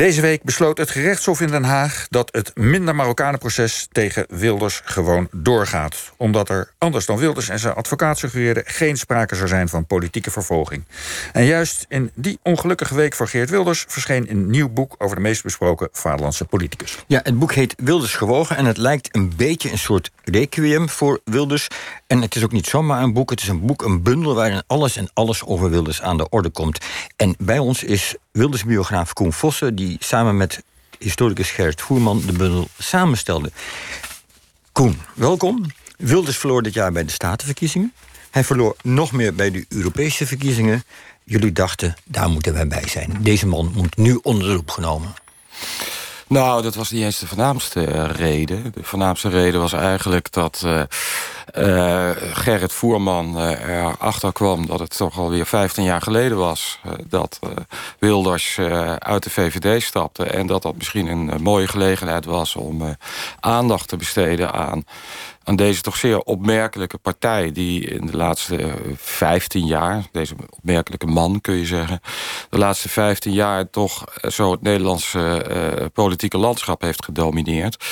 Deze week besloot het gerechtshof in Den Haag dat het minder Marokkanenproces tegen Wilders gewoon doorgaat. Omdat er, anders dan Wilders en zijn advocaat suggereerden, geen sprake zou zijn van politieke vervolging. En juist in die ongelukkige week voor Geert Wilders verscheen een nieuw boek over de meest besproken vaderlandse politicus. Ja, het boek heet Wilders gewogen en het lijkt een beetje een soort requiem voor Wilders. En het is ook niet zomaar een boek, het is een boek, een bundel waarin alles en alles over Wilders aan de orde komt. En bij ons is Wilders biograaf Koen Vossen, die samen met historicus Gerrit Voerman de bundel samenstelde. Koen, welkom. Wilders verloor dit jaar bij de Statenverkiezingen. Hij verloor nog meer bij de Europese verkiezingen. Jullie dachten, daar moeten wij bij zijn. Deze man moet nu onder de genomen. Nou, dat was niet eens de voornaamste reden. De voornaamste reden was eigenlijk dat uh, uh, Gerrit Voerman uh, erachter kwam... dat het toch alweer 15 jaar geleden was... dat Wilders uit de VVD stapte... en dat dat misschien een mooie gelegenheid was om aandacht te besteden aan aan deze toch zeer opmerkelijke partij... die in de laatste 15 jaar, deze opmerkelijke man kun je zeggen... de laatste 15 jaar toch zo het Nederlandse politieke landschap heeft gedomineerd.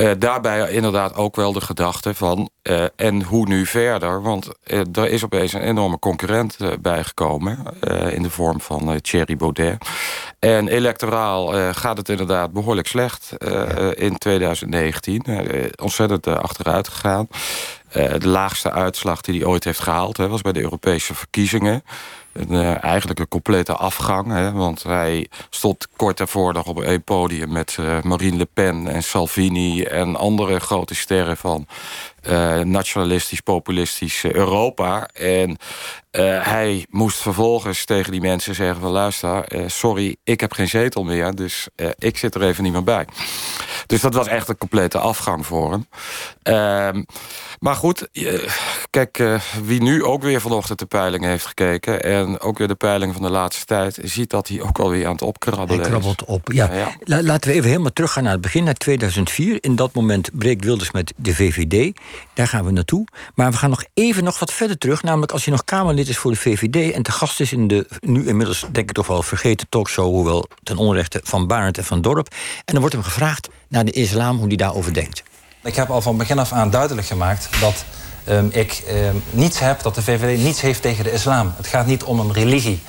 Uh, daarbij inderdaad ook wel de gedachte van... Uh, en hoe nu verder? Want uh, er is opeens een enorme concurrent bijgekomen... in de vorm van Thierry Baudet. En electoraal gaat het inderdaad behoorlijk slecht in 2019. ontzettend achteruit gegaan. De laagste uitslag die hij ooit heeft gehaald... Was bij de Europese verkiezingen uh, eigenlijk een complete afgang. Want hij stond kort daarvoor nog op een podium met uh, Marine Le Pen en Salvini en andere grote sterren van uh, nationalistisch, populistisch Europa. En uh, hij moest vervolgens tegen die mensen zeggen van... luister, uh, sorry, ik heb geen zetel meer, dus ik zit er even niet meer bij. Dus dat was echt een complete afgang voor hem. Ehm, maar goed, kijk, wie nu ook weer vanochtend de peilingen heeft gekeken... en ook weer de peilingen van de laatste tijd... ziet dat hij ook alweer aan het opkrabbelen Hij krabbelt op, ja. ja, ja. Laten we even helemaal teruggaan naar het begin, naar 2004. In dat moment breekt Wilders met de VVD. Daar gaan we naartoe. Maar we gaan nog even nog wat verder terug. Namelijk als hij nog Kamerlid is voor de VVD... en te gast is in de nu inmiddels denk ik toch wel vergeten talkshow... hoewel ten onrechte van Barend en van Dorp. En dan wordt hem gevraagd naar de islam, hoe hij daarover denkt. Ik heb al van begin af aan duidelijk gemaakt dat um, ik um, niets heb... dat de VVD niets heeft tegen de islam. Het gaat niet om een religie.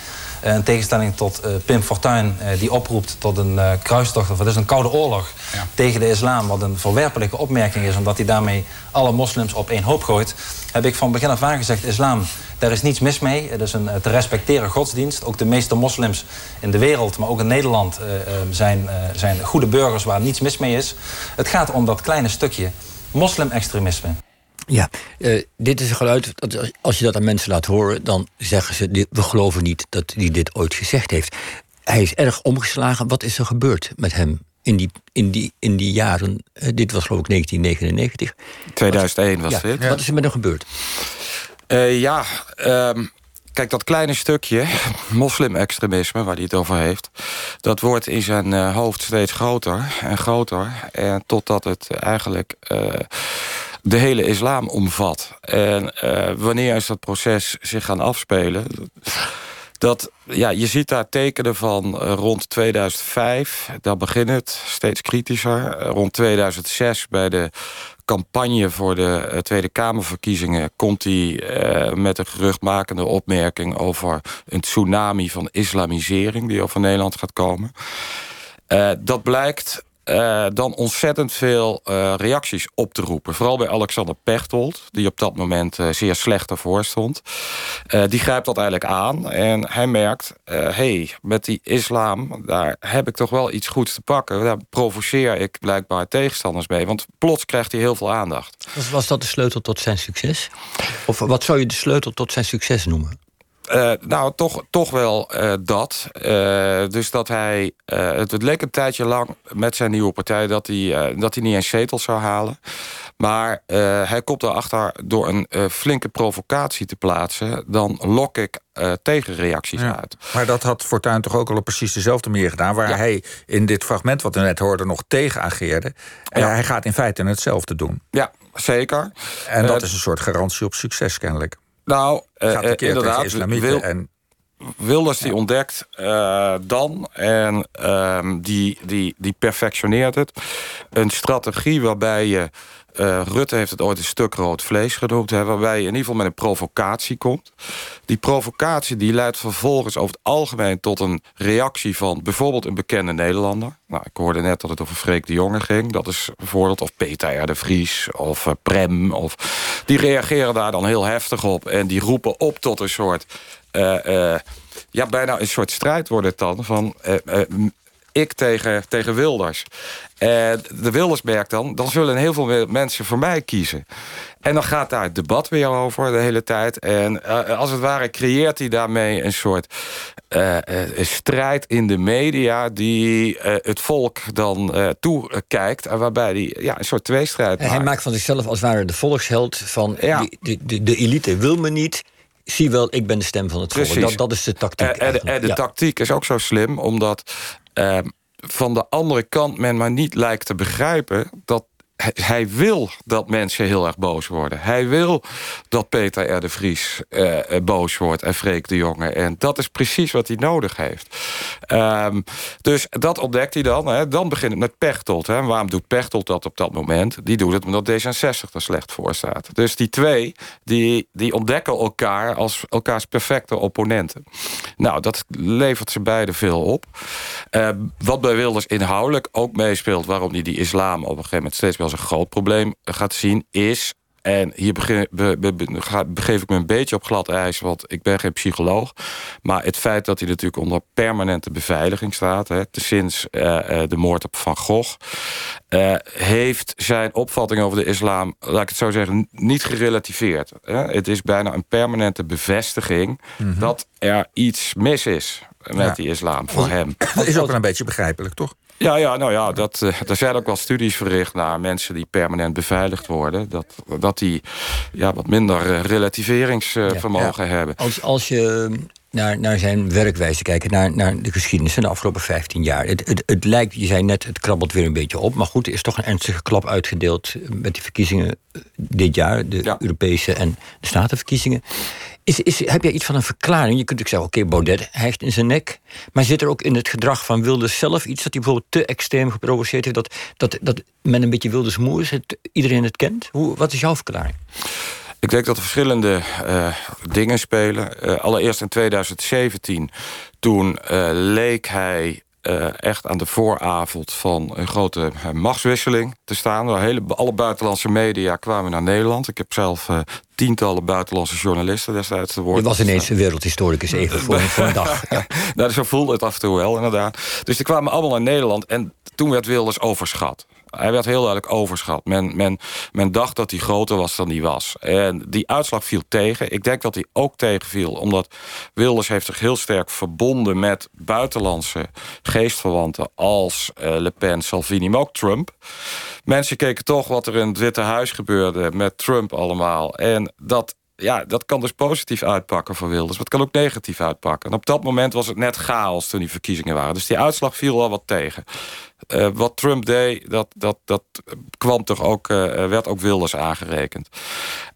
Uh, in tegenstelling tot uh, Pim Fortuyn, uh, die oproept tot een kruistocht... of het is een koude oorlog ja. tegen de islam... wat een verwerpelijke opmerking is... omdat hij daarmee alle moslims op één hoop gooit... heb ik van begin af aan gezegd... islam, daar is niets mis mee. Het is een te respecteren godsdienst. Ook de meeste moslims in de wereld, maar ook in Nederland... zijn, zijn goede burgers waar niets mis mee is. Het gaat om dat kleine stukje moslimextremisme. Ja, uh, dit is een geluid. Dat als je dat aan mensen laat horen, dan zeggen ze: dit, we geloven niet dat hij dit ooit gezegd heeft. Hij is erg omgeslagen. Wat is er gebeurd met hem in die, in die, in die jaren? Uh, dit was geloof ik 1999. 2001 was ja, dit. Wat is er met hem gebeurd? Uh, ja, um, kijk, dat kleine stukje moslim-extremisme waar hij het over heeft... dat wordt in zijn hoofd steeds groter en groter. En totdat het eigenlijk de hele islam omvat. En uh, wanneer is dat proces zich gaan afspelen? Dat, ja, je ziet daar tekenen van uh, rond 2005. Daar begint het steeds kritischer. Uh, rond 2006 bij de campagne voor de Tweede Kamerverkiezingen... komt hij met een geruchtmakende opmerking... over een tsunami van islamisering die over Nederland gaat komen. dat blijkt uh, dan ontzettend veel uh, reacties op te roepen. Vooral bij Alexander Pechtold, die op dat moment uh, zeer slecht ervoor stond. die grijpt dat eigenlijk aan en hij merkt... hé, hey, met die islam, daar heb ik toch wel iets goeds te pakken. Daar provoceer ik blijkbaar tegenstanders mee. Want plots krijgt hij heel veel aandacht. Was dat de sleutel tot zijn succes? Of wat zou je de sleutel tot zijn succes noemen? Uh, nou, toch, toch wel uh, dat. Uh, dus dat hij. Het, het, leek een tijdje lang met zijn nieuwe partij dat hij, dat hij niet eens zetels zou halen. Maar hij komt erachter door een flinke provocatie te plaatsen. Dan lok ik tegenreacties ja. uit. Maar dat had Fortuyn toch ook al op precies dezelfde manier gedaan. Waar ja. hij in dit fragment wat we net hoorden nog tegen ageerde. En ja. hij gaat in feite hetzelfde doen. Ja, zeker. En dat is een soort garantie op succes kennelijk. Nou, uh, inderdaad. Wil, en... Wilders die ontdekt uh, dan en um, die, die, die perfectioneert het. Een strategie waarbij je uh, Rutte heeft het ooit een stuk rood vlees genoemd... Hè, waarbij je in ieder geval met een provocatie komt. Die provocatie die leidt vervolgens over het algemeen... tot een reactie van bijvoorbeeld een bekende Nederlander. Nou, ik hoorde net dat het over Freek de Jonge ging. Dat is bijvoorbeeld of Peter R. de Vries of uh, Prem. Of, die reageren daar dan heel heftig op... en die roepen op tot een soort... Uh, ja, bijna een soort strijd wordt het dan. Van ik tegen, tegen Wilders. En de Wilders merkt dan, dan zullen heel veel mensen voor mij kiezen. En dan gaat daar het debat weer over de hele tijd. En uh, als het ware creëert hij daarmee een soort uh, uh, strijd in de media... die het volk dan toekijkt. En waarbij hij ja, een soort tweestrijd maakt. Hij maakt van zichzelf als het ware de volksheld van... Ja. Die, de, de elite wil me niet zie wel, ik ben de stem van het volk. Dat, dat is de tactiek. En, en, de tactiek is ook zo slim, omdat van de andere kant men maar niet lijkt te begrijpen... dat hij wil dat mensen heel erg boos worden. Hij wil dat Peter R. de Vries uh, boos wordt en Freek de Jonge. En dat is precies wat hij nodig heeft. Um, dus dat ontdekt hij dan. Hè. Dan begint het met Pechtold. Hè. Waarom doet Pechtold dat op dat moment? Die doet het omdat D66 er slecht voor staat. Dus die twee, die, die ontdekken elkaar als elkaars perfecte opponenten. Nou, dat levert ze beiden veel op. Uh, wat bij Wilders inhoudelijk ook meespeelt... waarom hij die islam op een gegeven moment steeds wel een groot probleem gaat zien, is en hier begeef ik me een beetje op glad ijs, want ik ben geen psycholoog. Maar het feit dat hij natuurlijk onder permanente beveiliging staat, hè, sinds uh, de moord op Van Gogh, uh, heeft zijn opvatting over de islam, laat ik het zo zeggen, niet gerelativeerd. Hè. Het is bijna een permanente bevestiging mhm. dat er iets mis is met die islam voor hem. Dat is ook een beetje begrijpelijk, toch? Ja, ja, nou ja, dat, uh, er zijn ook wel studies verricht naar mensen die permanent beveiligd worden. Dat, dat die ja, wat minder uh, relativeringsvermogen uh, hebben. Als, als je naar, naar zijn werkwijze kijkt, naar, naar de geschiedenis van de afgelopen 15 jaar. Het, het, het lijkt, je zei net, het krabbelt weer een beetje op. Maar goed, er is toch een ernstige klap uitgedeeld met die verkiezingen dit jaar. De Europese en de Statenverkiezingen. Is, is, heb jij iets van een verklaring? Je kunt ook zeggen, oké, Baudet hijgt in zijn nek. Maar zit er ook in het gedrag van Wilders zelf iets... dat hij bijvoorbeeld te extreem geprovoceerd heeft... dat, dat, dat men een beetje Wilders moe is, het, iedereen het kent? Hoe, wat is jouw verklaring? Ik denk dat er verschillende uh, dingen spelen. Uh, allereerst in 2017, toen uh, leek hij echt aan de vooravond van een grote machtswisseling te staan. Hele, alle buitenlandse media kwamen naar Nederland. Ik heb zelf tientallen buitenlandse journalisten destijds te woord. Je was ineens een wereldhistoricus even voor, voor een dag. Ja. nou, zo voelde het af en toe wel, inderdaad. Dus die kwamen allemaal naar Nederland en toen werd Wilders overschat. Hij werd heel duidelijk overschat. Men, men, men dacht dat hij groter was dan hij was. En die uitslag viel tegen. Ik denk dat hij ook tegenviel. Omdat Wilders heeft zich heel sterk verbonden met buitenlandse geestverwanten. Als uh, Le Pen, Salvini, maar ook Trump. Mensen keken toch wat er in het Witte Huis gebeurde met Trump allemaal. En dat ja, dat kan dus positief uitpakken voor Wilders. Maar het kan ook negatief uitpakken. En op dat moment was het net chaos toen die verkiezingen waren. Dus die uitslag viel al wat tegen. Uh, wat Trump deed, dat, dat, dat kwam toch ook, uh, werd ook Wilders aangerekend.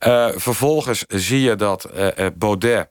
Uh, vervolgens zie je dat Baudet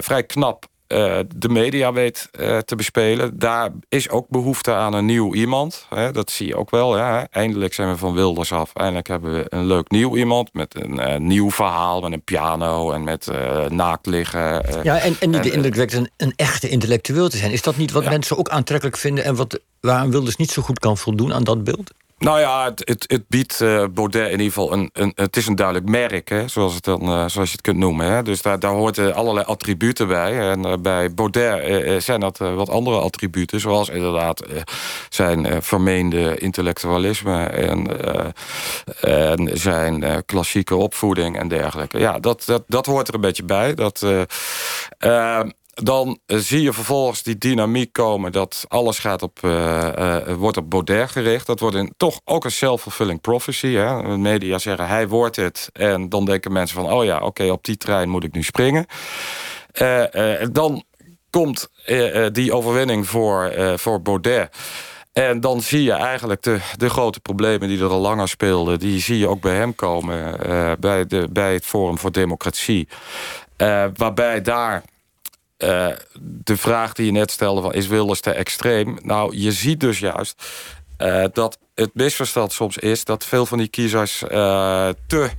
vrij knap uh, de media weet uh, te bespelen. Daar is ook behoefte aan een nieuw iemand. Hè, dat zie je ook wel. Ja. Eindelijk zijn we van Wilders af. Eindelijk hebben we een leuk nieuw iemand met een uh, nieuw verhaal, met een piano en met naakt liggen. ja, en, en niet de indruk wekt een, een, echte intellectueel te zijn. Is dat niet wat ja. mensen ook aantrekkelijk vinden en wat, waaraan Wilders niet zo goed kan voldoen aan dat beeld? Nou ja, het, het, biedt uh, Baudet in ieder geval een, een. Het is een duidelijk merk, hè, zoals, het dan, uh, zoals je het kunt noemen. Hè. Dus daar, daar hoort uh, allerlei attributen bij. En bij Baudet zijn dat wat andere attributen, zoals inderdaad zijn vermeende intellectualisme en, en zijn klassieke opvoeding en dergelijke. Ja, dat, dat, dat hoort er een beetje bij. Dat dan eh, zie je vervolgens die dynamiek komen... dat alles gaat op, uh, uh, wordt op Baudet gericht. Dat wordt een, toch ook een self-fulfilling prophecy. Hè? De media zeggen, hij wordt het. En dan denken mensen van, oh ja, oké, op die trein moet ik nu springen. dan komt die overwinning voor, voor Baudet... En dan zie je eigenlijk de, de grote problemen die er al langer speelden... die zie je ook bij hem komen, bij, de, bij het Forum voor Democratie. waarbij daar eh, de vraag die je net stelde: van, is Wilders te extreem? Nou, je ziet dus juist uh, dat het misverstand soms is dat veel van die kiezers uh, te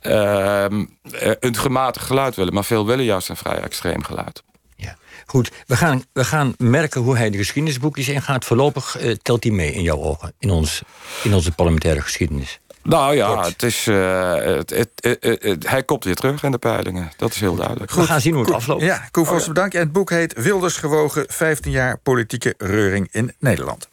ehm, een gematigd geluid willen, maar veel willen juist een vrij extreem geluid. Ja, goed. We gaan, we gaan merken hoe hij de geschiedenisboekjes ingaat. Voorlopig telt hij mee in jouw ogen, in, ons, in onze parlementaire geschiedenis. Nou ja, het is, uh, het, het, het, hij komt weer terug in de peilingen. Dat is heel duidelijk. Goed, we gaan zien hoe het afloopt. Ja, Koen Vos, oh, ja. bedankt. En het boek heet Wilders gewogen, 15 jaar politieke reuring in Nederland.